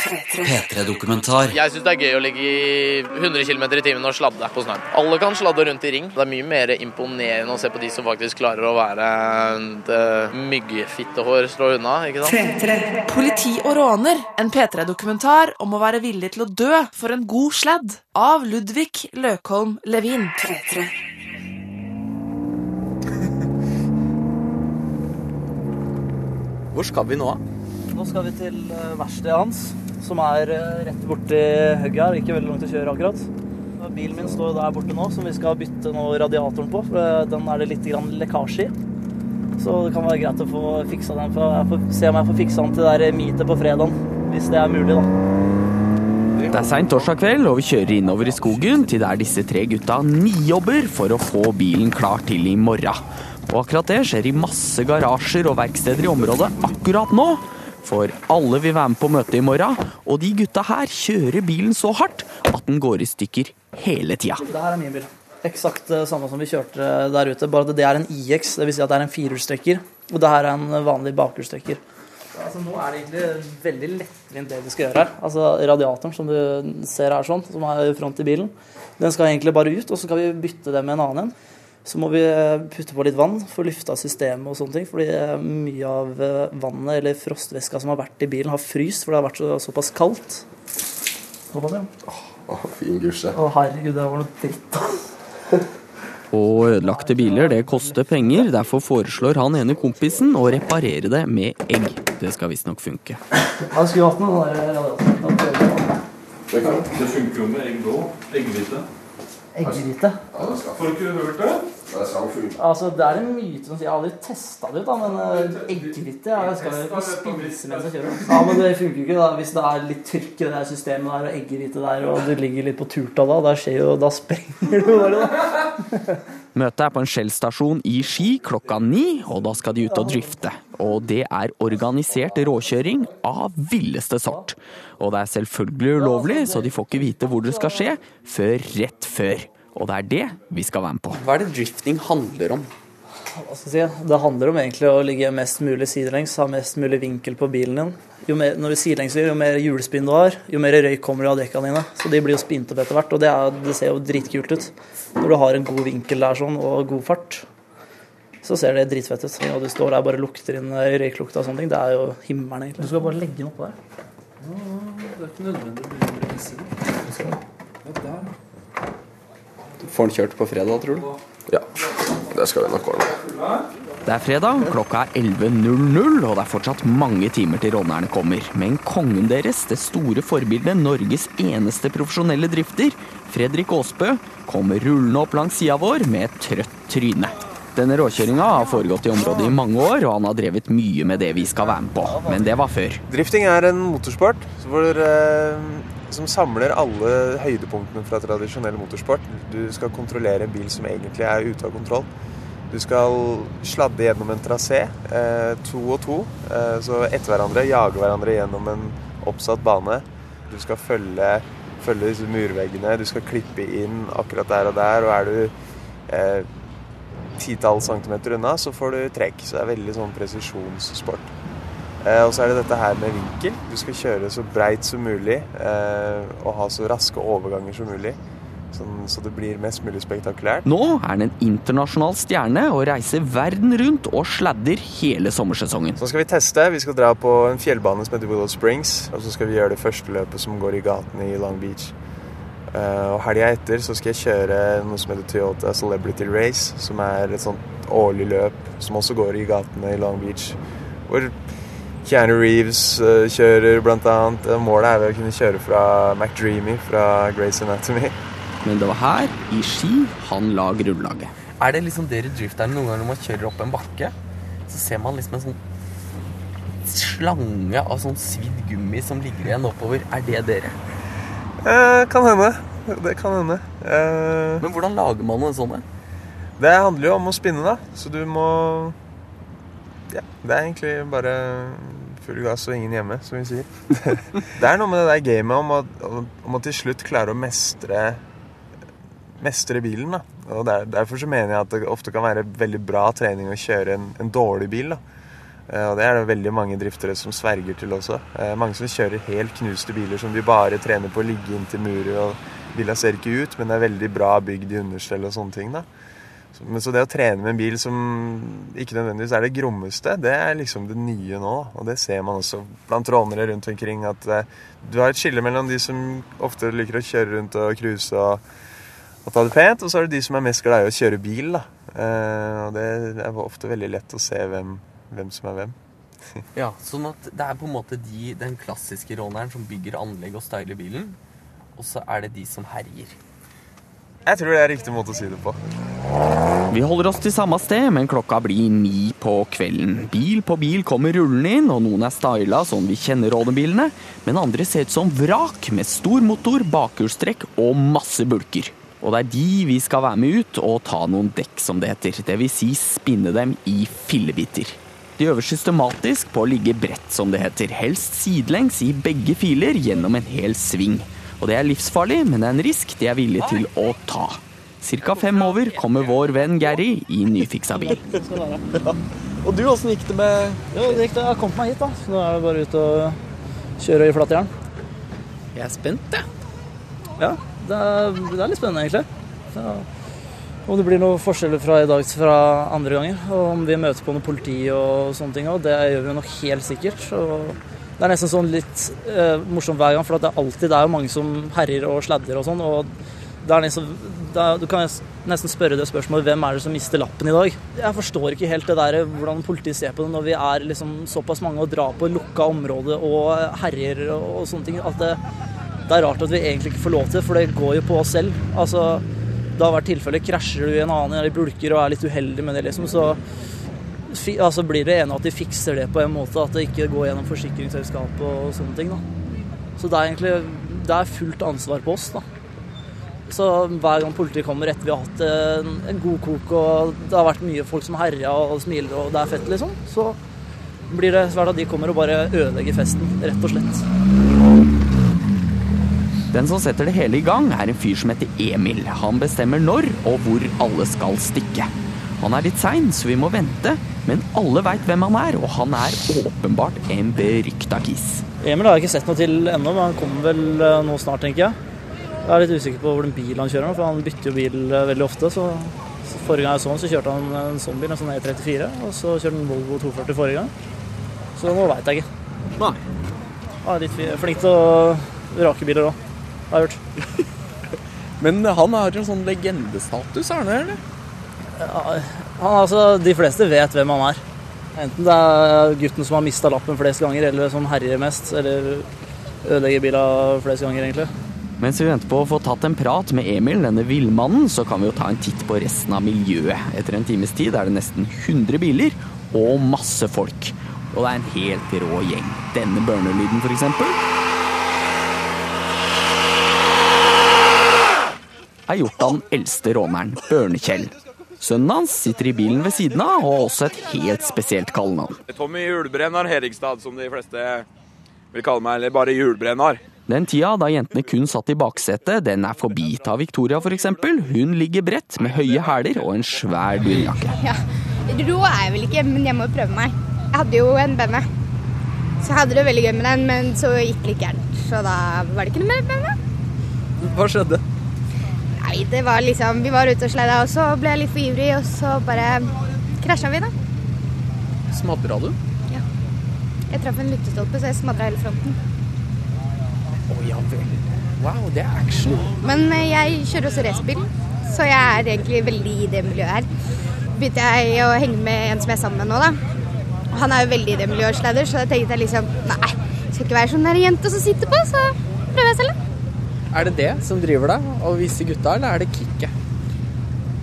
P3-dokumentar. Jeg syns det er gøy å ligge i 100 km i timen og sladde på snøen. Alle kan sladde rundt i ring. Det er mye mer imponerende å se på de som faktisk klarer å være det myggfittehår slår unna, ikke sant? Politi og råner, en P3-dokumentar om å være villig til å dø for en god sladd, av Ludvig Løkholm Levin. 3, Hvor skal vi nå? Nå skal vi til eh, verkstedet hans, som er eh, rett borti hugget her. Ikke veldig langt å kjøre akkurat. Bilen min står der borte nå, som vi skal bytte nå radiatoren på. For eh, den er det litt lekkasje i. Så det kan være greit å få fiksa den. For jeg får se om jeg får fiksa den til det der meetet på fredagen. Hvis det er mulig, da. Det er seint torsdag kveld, og vi kjører innover i skogen til der disse tre gutta nijobber for å få bilen klar til i morgen. Og akkurat det skjer i masse garasjer og verksteder i området akkurat nå. For alle vil være med på møtet i morgen, og de gutta her kjører bilen så hardt at den går i stykker hele tida. Det her er min bil. Eksakt det samme som vi kjørte der ute, bare at det er en IX. Det vil si at det er en firehjulstrekker. Og det her er en vanlig bakhjulstrekker. Altså, nå er det egentlig veldig lettvint det vi skal gjøre her. Altså Radiatoren som du ser her, sånn, som er front i bilen, den skal egentlig bare ut, og så skal vi bytte det med en annen en. Så må vi putte på litt vann for å lufte av systemet og sånne ting. Fordi mye av vannet eller frostvæska som har vært i bilen, har fryst, for det har vært så, såpass kaldt. Hva var det? Å, fin gusje. Å herregud, det var noe dritt. Og ødelagte biler, det koster penger. Derfor foreslår han ene kompisen å reparere det med egg. Det skal visstnok funke. Jeg skulle hatt noe der. Det kan Det funker jo med egg òg. Eggehvite. Eggehvite. Ja, får du ikke hørt det? Det funke. Altså, det er en myte som sier Jeg har aldri testa det ut, da, men uh, eggehvite ja, skal jo ikke spise mens jeg kjører. Ja, Men det funker jo ikke da, hvis det er litt trykk i det der systemet der, og eggehvite der, og du ligger litt på turta da. Da skjer jo Da sprenger du bare, da. Møtet er på en Shell-stasjon i Ski klokka ni, og da skal de ut og drifte. Og det er organisert råkjøring av villeste sort. Og det er selvfølgelig ulovlig, så de får ikke vite hvor det skal skje før rett før. Og det er det vi skal være med på. Hva er det drifting handler om? Hva skal jeg si? Det handler om egentlig å ligge mest mulig sidelengs, ha mest mulig vinkel på bilen din. Jo mer, når du sidelengs, jo mer hjulspinn du har, jo mer røyk kommer det av dekkene dine. Så de blir jo spint opp etter hvert, og det, er, det ser jo dritkult ut. Når du har en god vinkel der sånn, og god fart, så ser det dritfett ut. Og du står der bare lukter inn røyklukta og sånne ting. Det er jo himmelen, egentlig. Du skal bare legge den oppå der. Det er ikke nødvendig å begynne å reise det. Ja, der. Får den kjørt på fredag, tror du? Ja, det skal vi nok ordne. Det er fredag, klokka er 11.00, og det er fortsatt mange timer til rånerne kommer. Men kongen deres, det store forbildet, Norges eneste profesjonelle drifter, Fredrik Aasbø, kommer rullende opp langs sida vår med et trøtt tryne. Denne råkjøringa har foregått i området i mange år, og han har drevet mye med det vi skal være med på. Men det var før. Drifting er en motorsport hvor, som samler alle høydepunktene fra tradisjonell motorsport. Du skal kontrollere en bil som egentlig er ute av kontroll. Du skal sladde gjennom en trasé, eh, to og to, eh, så etter hverandre, jage hverandre gjennom en oppsatt bane. Du skal følge, følge disse murveggene, du skal klippe inn akkurat der og der, og er du eh, titalls centimeter unna, så får du trekk. Så det er veldig sånn presisjonssport. Eh, og så er det dette her med vinkel. Du skal kjøre så breit som mulig eh, og ha så raske overganger som mulig. Sånn, så det blir mest mulig spektakulært. Nå er han en internasjonal stjerne og reiser verden rundt og sladder hele sommersesongen. Så skal vi teste. Vi skal dra på en fjellbane som heter Willow Springs. Og så skal vi gjøre det første løpet som går i gatene i Long Beach. Uh, og helga etter så skal jeg kjøre noe som heter Toyota Celebrity Race, som er et sånt årlig løp som også går i gatene i Long Beach. Hvor Keanu Reeves uh, kjører annet. Uh, målet er vel å kunne kjøre fra McDreamy fra Grace Anatomy. Men det var her, i Ski, han la grunnlaget. Er det liksom dere drifterne noen ganger når man kjører opp en bakke, så ser man liksom en sånn slange av sånn svidd gummi som ligger igjen oppover. Er det dere? Eh, kan hende. Det kan hende. Eh, Men hvordan lager man en sånn en? det handler jo om å spinne, da. Så du må det er egentlig bare full gass og ingen hjemme, som vi sier. det er noe med det der gamet om å, om å til slutt klare å mestre mestre bilen. da. Og der, Derfor så mener jeg at det ofte kan være veldig bra trening å kjøre en, en dårlig bil. da. Eh, Og det er det veldig mange driftere som sverger til også. Eh, Mange som kjører helt knuste biler som de bare trener på å ligge inntil murer. og Bila ser ikke ut, men det er veldig bra bygd i understell og sånne ting. da. Men så det å trene med en bil som ikke nødvendigvis er det grommeste, det er liksom det nye nå. Og det ser man også blant rånere rundt omkring. At eh, du har et skille mellom de som ofte liker å kjøre rundt og cruise og, og ta det pent, og så er det de som er mest glad i å kjøre bil. da. Eh, og det er ofte veldig lett å se hvem, hvem som er hvem. Ja, sånn at det er på en måte de, den klassiske råneren som bygger anlegg og styler bilen, og så er det de som herjer. Jeg tror det er riktig måte å si det på. Vi holder oss til samme sted, men klokka blir ni på kvelden. Bil på bil kommer rullende inn, og noen er styla sånn vi kjenner rånebilene, men andre ser ut som vrak med stor motor, bakhjulstrekk og masse bulker. Og det er de vi skal være med ut og ta noen dekk, som det heter. Det vil si spinne dem i fillebiter. De øver systematisk på å ligge bredt, som det heter. Helst sidelengs i begge filer gjennom en hel sving. Og det er livsfarlig, men det er en risk de er villige til å ta. Cirka fem over kommer vår venn Gary i nyfiksa bil. Og du, åssen gikk det med Jo, det gikk det. Jeg kom meg hit, da. Så nå er det bare ut og kjøre i flatt jern. Jeg er spent, jeg. Ja, det er, det er litt spennende, egentlig. Så, om det blir noen forskjeller fra i dag til fra andre ganger. Og om vi møter på noe politi og sånne ting. òg. det gjør vi nok helt sikkert. Og det er nesten sånn litt eh, morsomt hver gang, for det er alltid det er jo mange som herjer og sladder og sånn. og det er nesten, det er, Du kan nesten spørre det spørsmålet hvem er det som mister lappen i dag. Jeg forstår ikke helt det der hvordan politiet ser på det når vi er liksom såpass mange og drar på lukka område og herjer og, og sånne ting. At det, det er rart at vi egentlig ikke får lov til for det går jo på oss selv. Altså, det har vært tilfeller krasjer du i en annen eller bulker og er litt uheldig med det, liksom, så altså, blir det ene at de fikser det på en måte, at det ikke går gjennom forsikringsselskapet og sånne ting. da. Så det er egentlig det er fullt ansvar på oss. da. Så hver gang politiet kommer etter vi har hatt en, en god kok og det har vært mye folk som herja og smiler og det er fett, liksom, så blir det svært at de kommer og bare ødelegger festen, rett og slett. Den som setter det hele i gang, er en fyr som heter Emil. Han bestemmer når og hvor alle skal stikke. Han er litt sein, så vi må vente, men alle veit hvem han er, og han er åpenbart en berykta kiss. Emil har jeg ikke sett noe til ennå, men han kommer vel eh, nå snart, tenker jeg. Jeg er litt usikker på hvordan bil han kjører nå, for han bytter jo bil eh, veldig ofte. Så, Forrige gang jeg så han, så kjørte han en sånn bil, en sånn E34, og så kjørte han Volvo 240 forrige gang. Så nå veit jeg ikke. Nei. Han er litt flink til å rake biler òg, har jeg hørt. Men han har en sånn legendestatus, er han det, eller? Han, altså, de fleste vet hvem han er. Enten det er gutten som har mista lappen flest ganger, eller som herjer mest, eller ødelegger bila flest ganger, egentlig. Mens vi venter på å få tatt en prat med Emil, denne villmannen, så kan vi jo ta en titt på resten av miljøet. Etter en times tid er det nesten 100 biler og masse folk. Og det er en helt rå gjeng. Denne børnelyden, eksempel. Er gjort av den eldste råneren, Børne-Kjell. Sønnen hans sitter i bilen ved siden av, og har også et helt spesielt kallenavn. Tommy Julebrennar Herigstad, som de fleste vil kalle meg, eller bare Julebrennar. Den tida da jentene kun satt i baksetet, den er forbi. Ta Victoria eksempel. Hun ligger bredt med høye hæler og en svær dunjakke. Ja, Rå er jeg vel ikke, men jeg må jo prøve meg. Jeg hadde jo en bønne. Så jeg hadde det veldig gøy med den, men så gikk det litt gærent. Så da var det ikke noe mer bønne. Hva skjedde? Nei, det var liksom Vi var ute og sleida, og så ble litt for ivrig, og så bare krasja vi, da. Smadra du? Ja. Jeg traff en lyktestolpe, så jeg smadra hele fronten. Å ja vel. Wow, det er action. Men eh, jeg kjører også racerbil, så jeg er egentlig veldig i det miljøet her. Begynte jeg å henge med en som jeg er sammen med nå, da. Han er jo veldig i det miljøet, slider, så jeg tenkte jeg liksom Nei, skal ikke være sånn der jente som sitter på, så prøver jeg selv, da. Er det det som driver deg? Å vise gutta, eller er det kicket?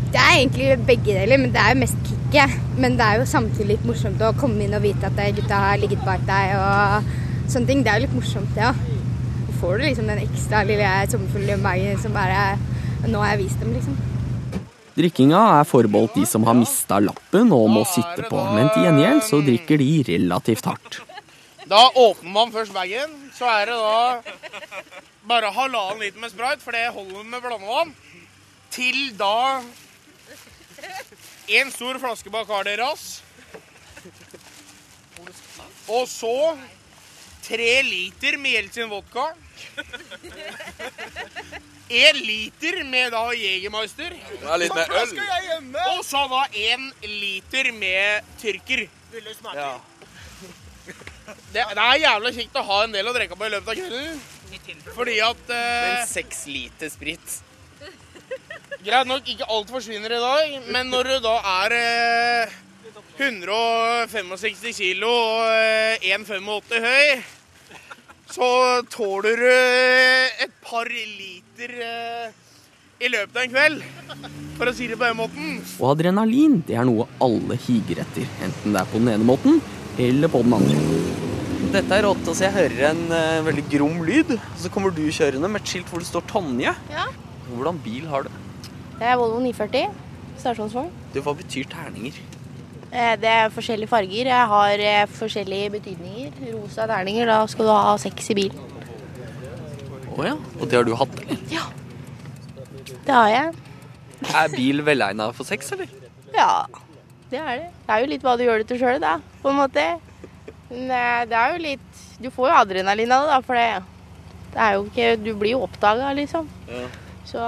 Det er egentlig begge deler, men det er jo mest kicket. Men det er jo samtidig litt morsomt å komme inn og vite at gutta har ligget bak deg og sånne ting. Det er jo litt morsomt, det ja. òg. Får du liksom den ekstra lille sommerfuglen i magen som bare Nå har jeg vist dem, liksom. Drikkinga er forbeholdt de som har mista lappen og må sitte på, men til gjengjeld så drikker de relativt hardt. Da åpner man først bagen, så er det da bare halvannen liter med sprayt, for det holder med blandevann. Til da en stor flaske Bacardi Ras. Og så tre liter med Jeltsin vodka. En liter med da Jegermeister. Litt mer øl. Og så da en liter med tyrker. Ja. Det, det er jævla kjekt å ha en del å drikke på i løpet av kvelden. Fordi at eh, Men seks liter sprit. Greit nok, ikke alt forsvinner i dag, men når du da er eh, 165 kilo og eh, 1,85 høy, så tåler du eh, et par liter eh, i løpet av en kveld. For å si det på den måten. Og adrenalin det er noe alle higer etter, enten det er på den ene måten eller på den andre. Dette er rått. Altså, jeg hører en uh, veldig grom lyd. Så kommer du kjørende med et skilt hvor det står Tonje. Ja. Hvordan bil har du? Det er Volvo 940. Stasjonsvogn. Du, Hva betyr terninger? Eh, Det er forskjellige farger. Jeg har eh, forskjellige betydninger. Rosa terninger, da skal du ha seks i bilen. Å ja. Og det har du hatt, eller? Ja. Det har jeg. Er bil velegna for sex, eller? Ja, det er det. Det er jo litt hva du gjør det til sjøl, da, på en måte. Men eh, det er jo litt Du får jo adrenalin av det, da, for det, det er jo ikke Du blir jo oppdaga, liksom. Ja. Så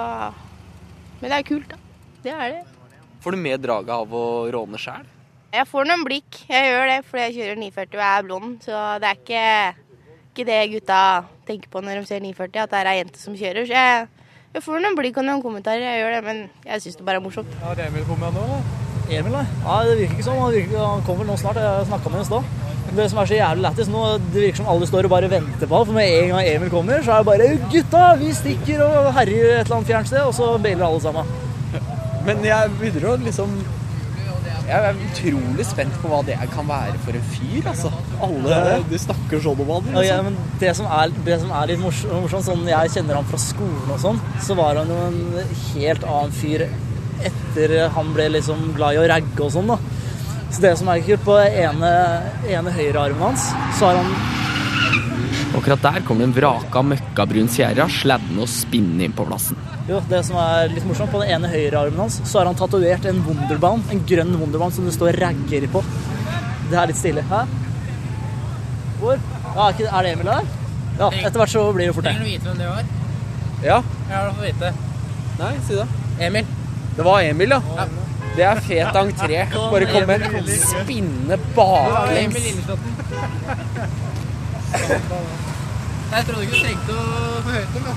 Men det er kult, da. Det er det. Får du mer draget av å råne sjæl? Jeg får noen blikk. Jeg gjør det fordi jeg kjører 940 og jeg er blond. Så det er ikke, ikke det gutta tenker på når de ser 940, at det er ei jente som kjører. Så jeg, jeg får noen blikk og noen kommentarer, jeg gjør det, men jeg syns det bare er morsomt. Har Emil kommet nå? Emil, nei. Ja, det virker ikke sånn. Han, virker, han kommer vel nå snart. Jeg snakka med ham i stad. Det som er så jævlig lættis nå, det virker som alle står og bare venter på han. For med en gang Emil kommer, så er det bare 'Gutta, vi stikker og herjer et eller annet fjernt sted', og så bailer alle sammen. Men jeg begynner å liksom Jeg er utrolig spent på hva det kan være for en fyr, altså. Alle Du snakker sånn om han. Ja, Liksom. men det som er, det som er litt mors- morsomt, sånn jeg kjenner han fra skolen og sånn, så var han jo en helt annen fyr etter han ble liksom glad i å ragge og sånn, da. Så det som er kult, på ene, ene høyrearmen hans, så har han Akkurat der kommer en vraka møkkabrun Sierra sladdende og spinnende inn på plassen. Jo, det som er litt morsomt, på den ene høyrearmen hans, så har han tatovert en Wunderbaum, en grønn Wunderbaum som det står 'ragger' på. Det er litt stille. Hæ? Hvor? Ja, er, ikke, er det Emil der? Ja, etter hvert så blir det fort det. Trenger du vite hvem det var? Ja. Jeg har får vite. Nei, si det. Emil. Det var Emil, ja. Det er fet entré. Bare komme spinne baklengs. Jeg trodde ikke du trengte å få høyt dem. da.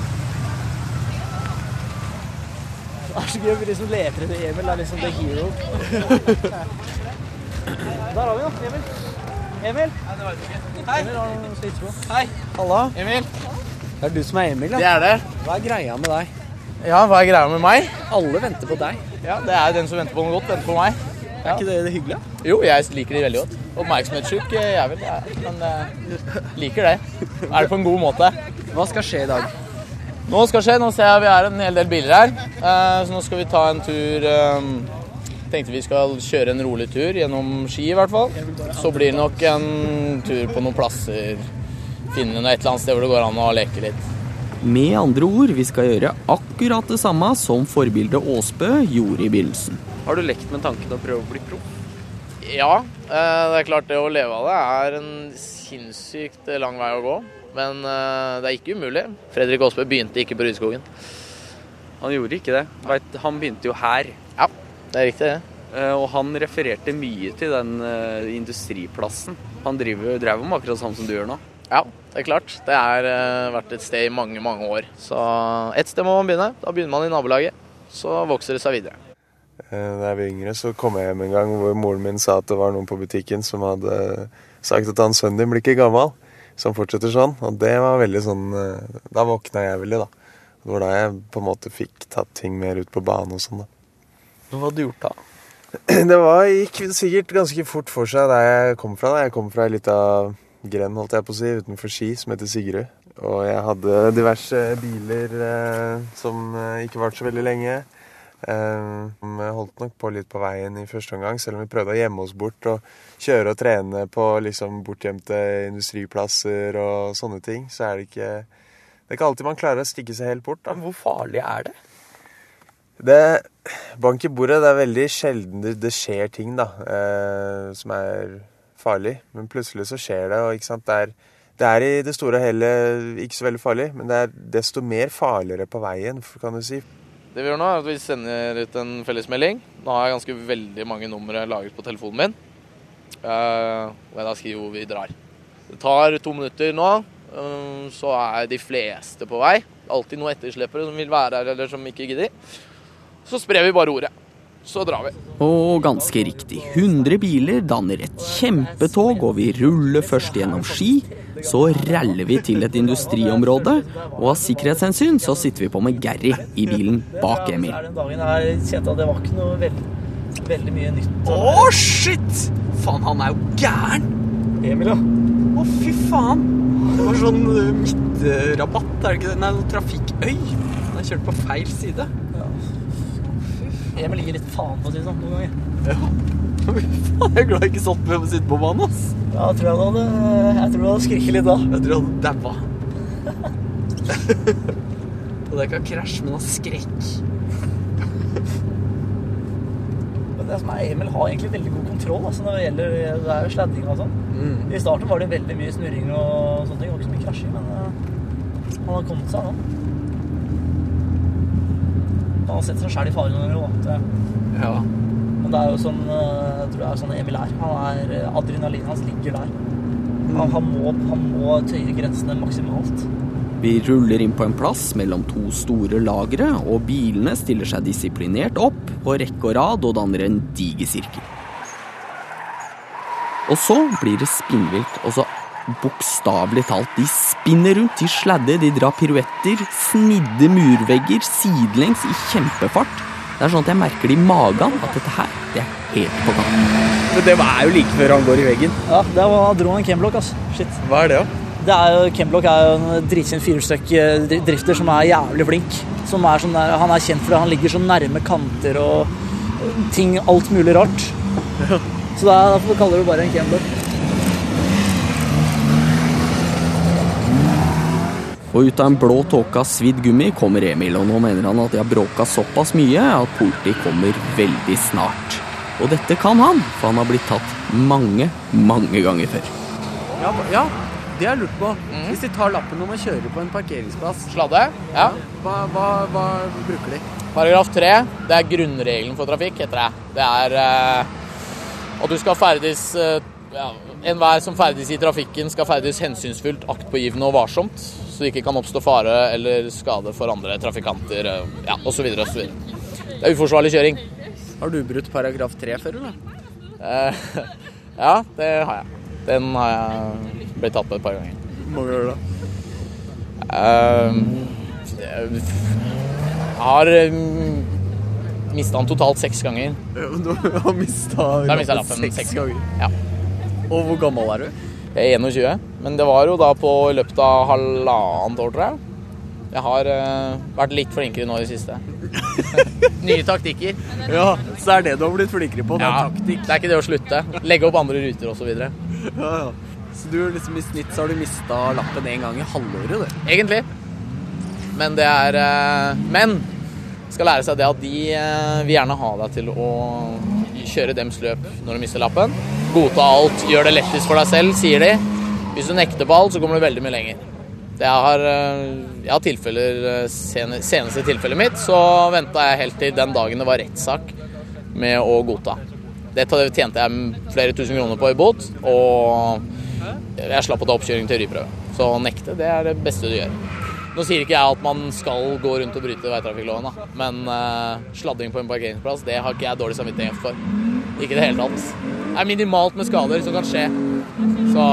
Det er så gøy, bli liksom leter etter Emil. Det er liksom the hero. Der har vi den, Emil. Emil. Hei. Emil har noe å. Hei. Halla. Emil. Det er du som er Emil, ja. Det er det. Hva er greia med deg? Ja, hva er greia med meg? Alle venter på deg. Ja, Det er den som venter på noe godt, venter på meg. Er ikke det det hyggelig? Jo, jeg liker de veldig godt. Oppmerksomhetssjuk eh, jævel, er, men eh, liker det. Er det på en god måte. Hva skal skje i dag? Nå skal skje, nå ser jeg vi er en hel del biler her. Eh, så nå skal vi ta en tur eh, Tenkte vi skal kjøre en rolig tur gjennom Ski i hvert fall. Så blir det nok en tur på noen plasser. Finne noe et eller annet sted hvor det går an å leke litt. Med andre ord, vi skal gjøre akkurat det samme som forbildet Åsbø gjorde i begynnelsen. Har du lekt med tanken å prøve å bli proff? Ja, eh, det er klart det å leve av det er en sinnssykt lang vei å gå. Men eh, det er ikke umulig. Fredrik Aasbø begynte ikke på Rydskogen. Han gjorde ikke det. Han begynte jo her. Ja, det er riktig det. Eh, Og han refererte mye til den industriplassen. Han driver, drev om akkurat sånn som du gjør nå. Ja, det er klart. Det har eh, vært et sted i mange, mange år. Så ett sted må man begynne. Da begynner man i nabolaget. Så vokser det seg videre. Eh, Da jeg var yngre, så kom jeg hjem en gang hvor moren min sa at det var noen på butikken som hadde sagt at han sønnen din blir ikke gammel. Så han fortsetter sånn. Og det var veldig sånn eh, Da våkna jeg veldig, da. Det var da jeg på en måte fikk tatt ting mer ut på banen og sånn, da. Hva hadde du gjort da? Det var, gikk sikkert ganske fort for seg der jeg kom fra. Da. Jeg kom fra ei lita grend, holdt jeg på å si, utenfor Ski, som heter Sigrud. Og jeg hadde diverse biler eh, som eh, ikke varte så veldig lenge. Eh, vi holdt nok på litt på veien i første omgang, selv om vi prøvde å gjemme oss bort og kjøre og trene på liksom bortgjemte industriplasser og sånne ting. Så er det ikke Det er ikke alltid man klarer å stikke seg helt bort. Da. Hvor farlig er det? Det Bank i bordet, det er veldig sjelden det, det skjer ting, da, eh, som er farlig. Men plutselig så skjer det, og det er, det er i det store og hele ikke så veldig farlig, men det er desto mer farligere på veien, kan du si. Det vi gjør nå, er at vi sender ut en fellesmelding. Nå har jeg ganske veldig mange numre lagret på telefonen min. Uh, og jeg da skriver hvor vi drar. Det tar to minutter nå, uh, så er de fleste på vei. Alltid noen etterslepere som vil være her eller som ikke gidder. Så sprer vi bare ordet. Så drar vi. Og ganske riktig, 100 biler danner et kjempetog, og vi ruller først gjennom Ski. Så raller vi til et industriområde, og av sikkerhetshensyn så sitter vi på med Gary i bilen bak Emil. Den dagen jeg kjente at det var ikke noe veldig, veldig mye nytt. Å, shit! Faen, han er jo gæren! Emil, ja. Å, fy faen! Det var sånn uh, midtrabatt, er det ikke det? Nei, trafikkøy. Han har kjørt på feil side. Emil gir litt faen, på å si det sånn, noen ganger. Ja. Faen, jeg er glad jeg ikke satt med å sitte på banen, ass. Ja, jeg tror han hadde, jeg tror han hadde skriket litt da. Jeg tror han hadde dabba. Og det er ikke av krasj, men av skrekk. Men det som er, Emil har egentlig veldig god kontroll altså, når det gjelder det er sladding og sånn. Mm. I starten var det veldig mye snurring og sånne ting. Det var ikke så mye krasjing, men uh, han har kommet seg nå. Han setter sett seg sjæl i fare noen ganger, tror jeg. Ja. Men det er jo sånn, uh, jeg tror det er sånn Emil er. Han er uh, Adrenalinet hans ligger der. Han, han, må, han må tøye grensene maksimalt. Vi ruller inn på en plass mellom to store lagre, og bilene stiller seg disiplinert opp på rekke og rad og danner en diger sirkel. Og så blir det spinnvilt, og så bokstavelig talt, de spinner rundt, de sladder, de drar piruetter, snidde murvegger sidelengs i kjempefart. Det er sånn at jeg merker det i magen at dette her, det er helt på kanten. Men det er jo like før han går i veggen. Ja, det var, dro en kemblok, altså. Shit. Hva er det, da? Det er jo, Camblock er jo en dritkjent firestøkk-drifter som er jævlig flink. Som er sånn der, han er kjent fordi han ligger så nærme kanter og ting, alt mulig rart. Så det er, derfor kaller du bare en Camblock. Og ut av en blå tåke av svidd gummi kommer Emil, og nå mener han at de har bråka såpass mye at politiet kommer veldig snart. Og dette kan han, for han har blitt tatt mange, mange ganger før. Ja, ja, det har jeg lurt på. Hvis de tar lappen når man kjører på en parkeringsplass, Sladde? Ja. hva, hva, hva bruker de? Paragraf 3, det er grunnregelen for trafikk, heter det. Det er eh, at du skal ferdes eh, ja, Enhver som ferdes i trafikken skal ferdes hensynsfullt, aktpågivende og varsomt, så det ikke kan oppstå fare eller skade for andre trafikanter, eh, ja, osv. osv. Det er uforsvarlig kjøring. Har du brutt paragraf 3 før, eller? Eh, ja, det har jeg. Den har jeg blitt tatt på et par ganger. Hvor mange ganger da? Uh, jeg har um, mista den totalt seks ganger. Du har mista lappen seks ganger. Ja. Og hvor gammel er du? Jeg er 21, men det var jo da på i løpet av halvannet år, tror jeg. Jeg har uh, vært litt flinkere nå i det siste. Nye taktikker. Ja, så er det du har blitt flinkere på. Ja, det er ikke det å slutte. Legge opp andre ruter osv. Ja, ja. Så du liksom i snitt så har du mista lappen én gang i halvåret, du. Egentlig. Men det er uh, Men skal lære seg det at de uh, vil gjerne ha deg til å kjøre dems løp når du mister lappen. Godta alt, gjør det lettest for deg selv, sier de. Hvis du nekter på alt, så kommer du veldig mye lenger. Jeg har, eh, jeg har tilfeller, eh, sen, Seneste tilfellet mitt så venta jeg helt til den dagen det var rettssak med å godta. Dette tjente jeg flere tusen kroner på i bot, og jeg slapp å ta oppkjøring til teoriprøve. Så å nekte, det er det beste du gjør. Nå sier ikke jeg at man skal gå rundt og bryte veitrafikkloven, men uh, sladding på en parkeringsplass, det har ikke jeg dårlig samvittighet for. Ikke i det hele tatt. Det er minimalt med skader som kan skje. Så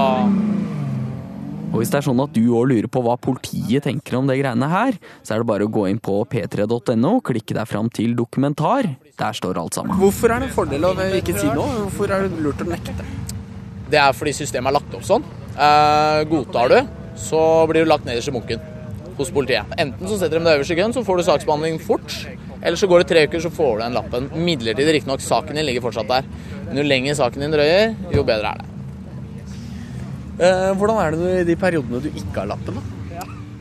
Og hvis det er sånn at du òg lurer på hva politiet tenker om det greiene her, så er det bare å gå inn på p3.no, klikke deg fram til dokumentar. Der står alt sammen. Hvorfor er det en fordel å ikke si noe? Hvorfor er det lurt å nekte? det er fordi systemet er lagt opp sånn. Eh, godtar du, så blir du lagt nederst i bunken hos politiet. Enten så setter de deg øverst i køen, så får du saksbehandling fort. Eller så går det tre uker, så får du den lappen. Midlertidig, riktignok. Saken din ligger fortsatt der. Men jo lenger saken din drøyer, jo bedre er det. Eh, hvordan er det i de periodene du ikke har lappen, da?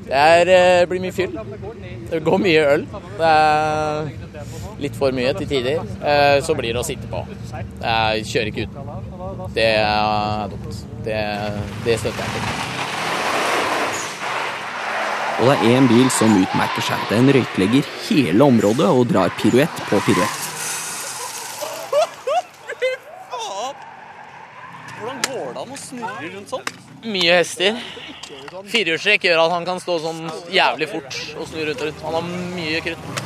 Det er, eh, blir mye fyll. Det går mye øl. Det er litt for mye til tider. Eh, Så blir det å sitte på. Jeg kjører ikke uten. Det er dumt. Det, det støtter jeg ikke. Og det er én bil som utmerker seg. Den røyklegger hele området og drar piruett på piruett. Hvordan går det an å snurre rundt sånn? Mye hester. Firehjulstrekk gjør at han kan stå sånn jævlig fort og snu rundt og rundt. Han har mye krutt.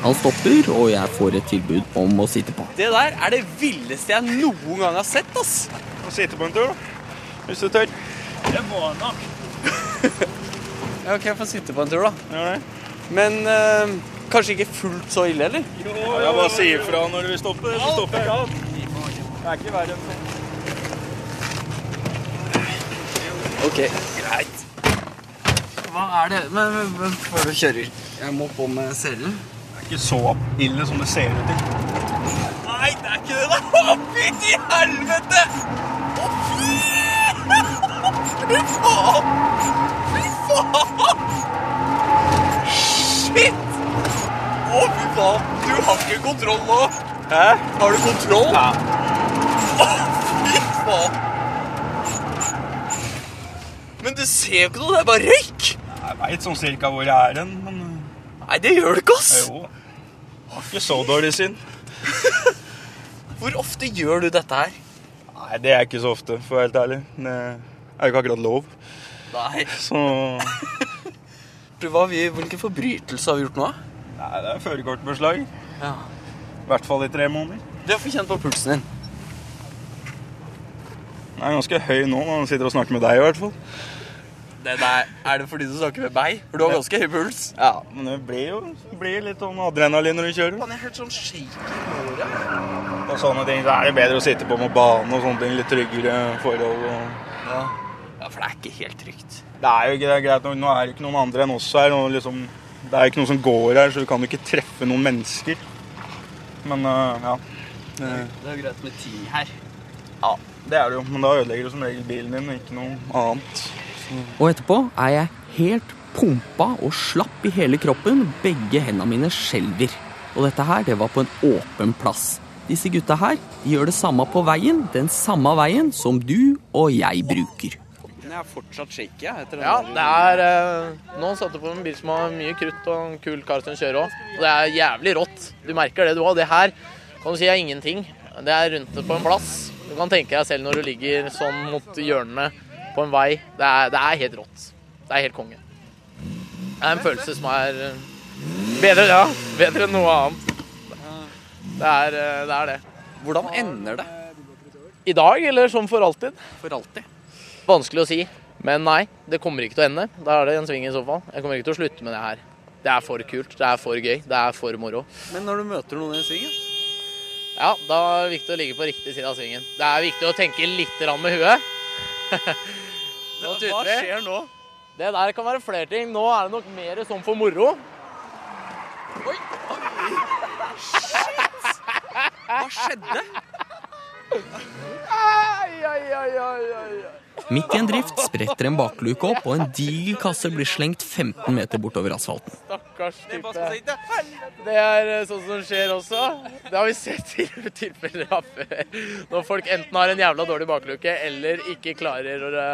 Han stopper, og jeg får et tilbud om å sitte på. Det der er det villeste jeg noen gang har sett, ass. Få sitte på en tur, da. Hvis du tør. Det må han nok. Ja, ok, jeg får sitte på en tur, da. Men øh, kanskje ikke fullt så ille, eller? Ja, jeg bare si ifra når du vil stoppe. Så stopper jeg. Det er ikke verre enn sånn. Ok, greit. Hva er det? Men, men, men før du kjører, jeg må på med selen. Det er ikke så ille som det ser ut til. Nei, det er ikke det! Å, fytti helvete! Å, fy! Fy faen! Fy faen! Shit! Å, fy faen! Du har ikke kontroll nå. Hæ? Har du kontroll? Ja. Å, fy faen! Du ser jo ikke noe, det er bare røyk. Jeg veit sånn cirka hvor jeg er hen, men Nei, det gjør du ikke, ass. Jo. Har ikke så dårlig syn. Hvor ofte gjør du dette her? Nei, det er ikke så ofte, for å være helt ærlig. Det er jo ikke akkurat lov. Nei. Så hva, vi, hvilken forbrytelse har vi gjort nå? Nei, det er førerkortbeslag. Ja. I hvert fall i tre måneder. Du får kjent på pulsen din. Den er ganske høy nå når han sitter og snakker med deg, i hvert fall. Det der, er det fordi du snakker med meg? For du har ganske høy puls. Ja, men det blir jo blir litt sånn adrenalin når du kjører. Man er helt sånn shaky i håret. Og sånne ting, så er det bedre å sitte på med bane og sånne ting. Litt tryggere forhold. Og... Ja. ja, for det er ikke helt trygt. Det er jo ikke det er greit, nå- er det ikke noen andre enn oss her. Og liksom, det er ikke noen som går her, så du kan jo ikke treffe noen mennesker. Men uh, ja. Det, Det er jo greit med ti her. ja, det er det jo. Men da ødelegger du som regel bilen din, ikke noe annet. Og etterpå er jeg helt pumpa og slapp i hele kroppen. Begge hendene mine skjelver. Og dette her, det var på en åpen plass. Disse gutta her de gjør det samme på veien, den samme veien som du og jeg bruker. Jeg er fortsatt shaky etter den Ja, det er eh, Nå satte du på en bil som har mye krutt og en kul kar som kjører òg. Og det er jævlig rått. Du merker det du òg. Det her kan du si er ingenting. Det er rundt på en plass. Du kan tenke deg selv når du ligger sånn mot hjørnene på en vei. Det er, det er helt rått. Det er helt konge. Det er en følelse som er eh, bedre, ja. Bedre enn noe annet. Det er eh, det. Er det. Hvordan ender det? I dag, eller som for alltid? For alltid. Vanskelig å si. Men nei, det kommer ikke til å ende. Da er det en sving i så fall. Jeg kommer ikke til å slutte med det her. Det er for kult, det er for gøy, det er for moro. Men når du møter noen i svingen? Ja, da er det viktig å ligge på riktig side av svingen. Det er viktig å tenke litt med huet. Hva skjer nå? Det der kan være flere ting. Nå er det nok mer sånn for moro. Oi! Shit! Hva skjedde? Ai, ai, ai, ai, ai. Midt i en drift spretter en bakluke opp, og en diger kasse blir slengt 15 meter bortover asfalten. Stakkars type. Det er eh, sånt som skjer også. Det har vi sett i tilfeller av før. Når folk enten har en jævla dårlig bakluke eller ikke klarer å,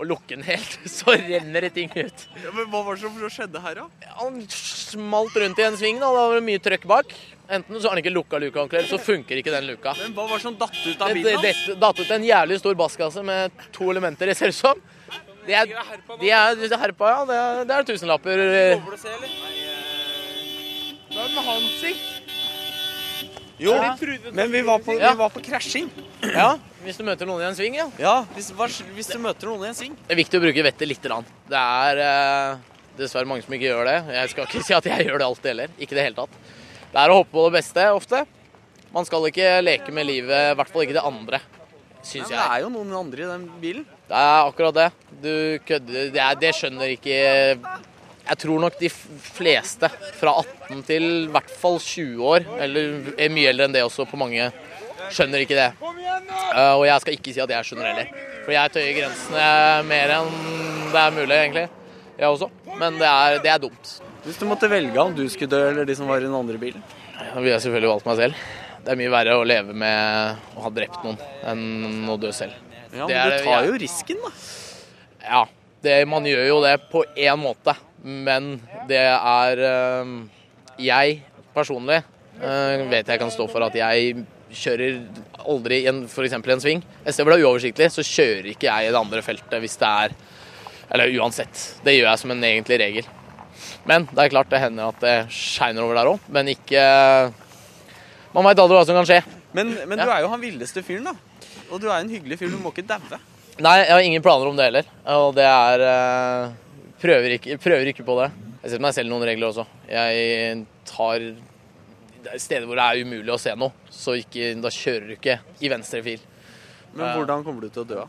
eh, å lukke den helt, så renner det ting ut. Ja, men Hva var det som skjedde her, da? Han smalt rundt i en sving, da. Da var det mye trøkk bak. Enten så har han ikke lukka luka ordentlig, eller så funker ikke den luka. Men Hva var det som datt ut av bilen? det, det datt ut en jævlig stor basskasse med to elementer i, ser det ut som. Det er, de er, de er herpa, ja. Det er, det er tusenlapper. Hva med Hansik? Jo, men vi var på, vi var på krasjing. Ja, hvis du møter noen i en sving, ja. Ja, hvis, hvis du møter noen i en sving. Det er viktig å bruke vettet lite grann. Det er eh, dessverre mange som ikke gjør det. Jeg skal ikke si at jeg gjør det alltid heller. Ikke i det hele tatt. Det er å hoppe på det beste ofte. Man skal ikke leke med livet, i hvert fall ikke det andre, syns men det er jo noen andre i den bilen. Det er akkurat det. Du kødder det, er, det skjønner ikke Jeg tror nok de fleste fra 18 til i hvert fall 20 år, eller er mye eldre enn det også på mange, skjønner ikke det. Eh, og jeg skal ikke si at jeg skjønner heller. For jeg tøyer grensene mer enn det er mulig, egentlig. jeg også. Men det er, det er dumt. Hvis du måtte velge om du skulle dø eller de som var i den andre bilen? Da ville jeg selvfølgelig valgt meg selv. Det er mye verre å leve med å ha drept noen enn å dø selv. Ja, Det men er du tar jo risken, da. Ja, det, man gjør jo det på én måte, men det er eh, Jeg personlig eh, vet jeg kan stå for at jeg kjører aldri i f.eks. en sving. Et sted hvor det er uoversiktlig, så kjører ikke jeg i det andre feltet hvis det er Eller uansett. Det gjør jeg som en egentlig regel. Men det er klart det hender at det shiner over der òg, men ikke Man veit aldri hva som kan skje. Men, men Ja. du er jo han villeste fyren, da. Og du er en hyggelig fyr. Du må ikke daue. Nei, jeg har ingen planer om det heller. Og det er eh, prøver, ikke, prøver ikke på det. Jeg setter meg selv noen regler også. Jeg tar er steder hvor det er umulig å se noe, så ikke, da kjører du ikke i venstre fil. Men Eh, hvordan kommer du til å dø?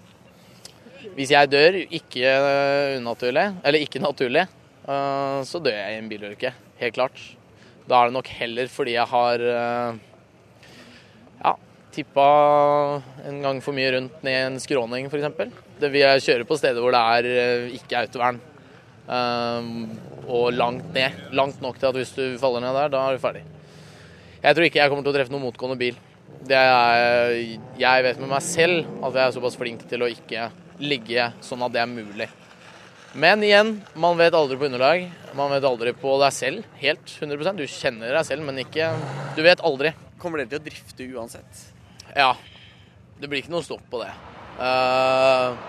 Hvis jeg dør ikke eh, unaturlig, eller ikke naturlig, eh, så dør jeg i en bilulykke. Helt klart. Da er det nok heller fordi jeg har ja, tippa en gang for mye rundt ned en skråning, f.eks. Det vil jeg kjøre på steder hvor det er ikke autovern. Eh, og langt ned. Langt nok til at hvis du faller ned der, da er du ferdig. Jeg tror ikke jeg kommer til å treffe noen motgående bil. Det er, jeg vet med meg selv at jeg er såpass flink til å ikke ligge sånn at det er mulig. Men igjen, man vet aldri på underlag. Man vet aldri på deg selv. Helt 100% Du kjenner deg selv, men ikke Du vet aldri. Kommer dere til å drifte uansett? Ja. Det blir ikke noe stopp på det. Eh,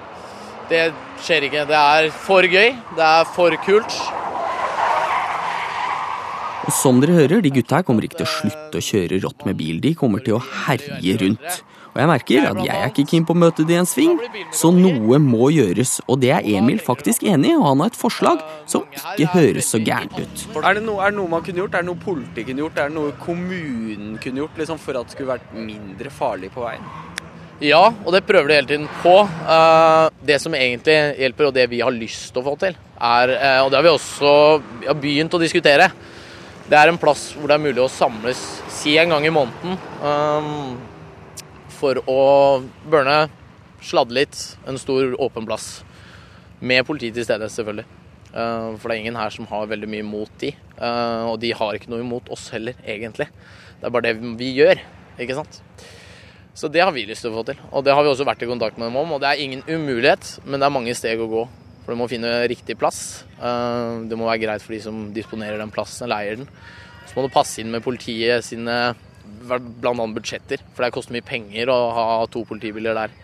det skjer ikke. Det er for gøy. Det er for kult. Og som dere hører, de gutta her kommer ikke til å slutte å kjøre rått med bil. De kommer til å herje rundt. Og jeg merker at jeg er ikke keen på å møte de i en sving, så noe må gjøres. Og det er Emil faktisk enig i, og han har et forslag som ikke høres så gærent ut. Er det, noe, er det noe man kunne gjort? Er det noe politiet kunne gjort? Er det noe kommunen kunne gjort liksom, for at det skulle vært mindre farlig på veien? Ja, og det prøver de hele tiden på. Eh, det som egentlig hjelper, og det vi har lyst til å få til, er, eh, og det har vi også vi har begynt å diskutere, det er en plass hvor det er mulig å samles si en gang i måneden eh, for å burne, sladde litt, en stor åpen plass. Med politi til stede, selvfølgelig. For det er ingen her som har veldig mye imot de. og de har ikke noe imot oss heller, egentlig. Det er bare det vi gjør, ikke sant. Så det har vi lyst til å få til. Og det har vi også vært i kontakt med dem om. Og det er ingen umulighet, men det er mange steg å gå. For du må finne riktig plass. Eh, Det må være greit for de som disponerer den plassen eller eier den. Så må du passe inn med politiet sine bl.a. budsjetter. For det koster mye penger å ha to politibiler der.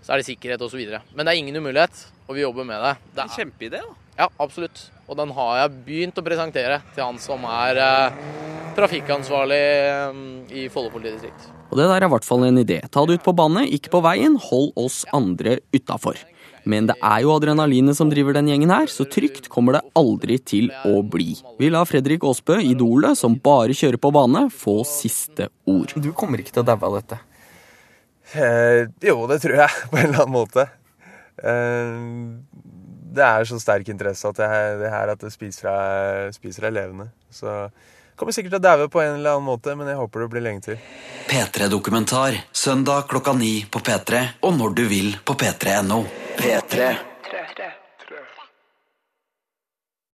Så er det sikkerhet osv. Men det er ingen umulighet, og vi jobber med det. det er, Kjempeidé, da. Ja, absolutt. Og den har jeg begynt å presentere til han som er eh, trafikkansvarlig eh, i Follo politidistrikt. Og det der er i hvert fall en idé. Ta det ut på banen, ikke på veien. Hold oss andre utafor. Men det er jo adrenalinet som driver den gjengen her, så trygt kommer det aldri til å bli. Vi lar Fredrik Aasbø, idolet som bare kjører på bane, få siste ord. Du kommer ikke til å daue av dette? Eh, jo, det tror jeg, på en eller annen måte. Eh, det er så sterk interesse at det det her at det spiser deg, levende. Så kommer sikkert til å daue på en eller annen måte, men jeg håper det blir lenge til. P3-dokumentar søndag klokka ni på P3 og når du vil på p3.no. P3.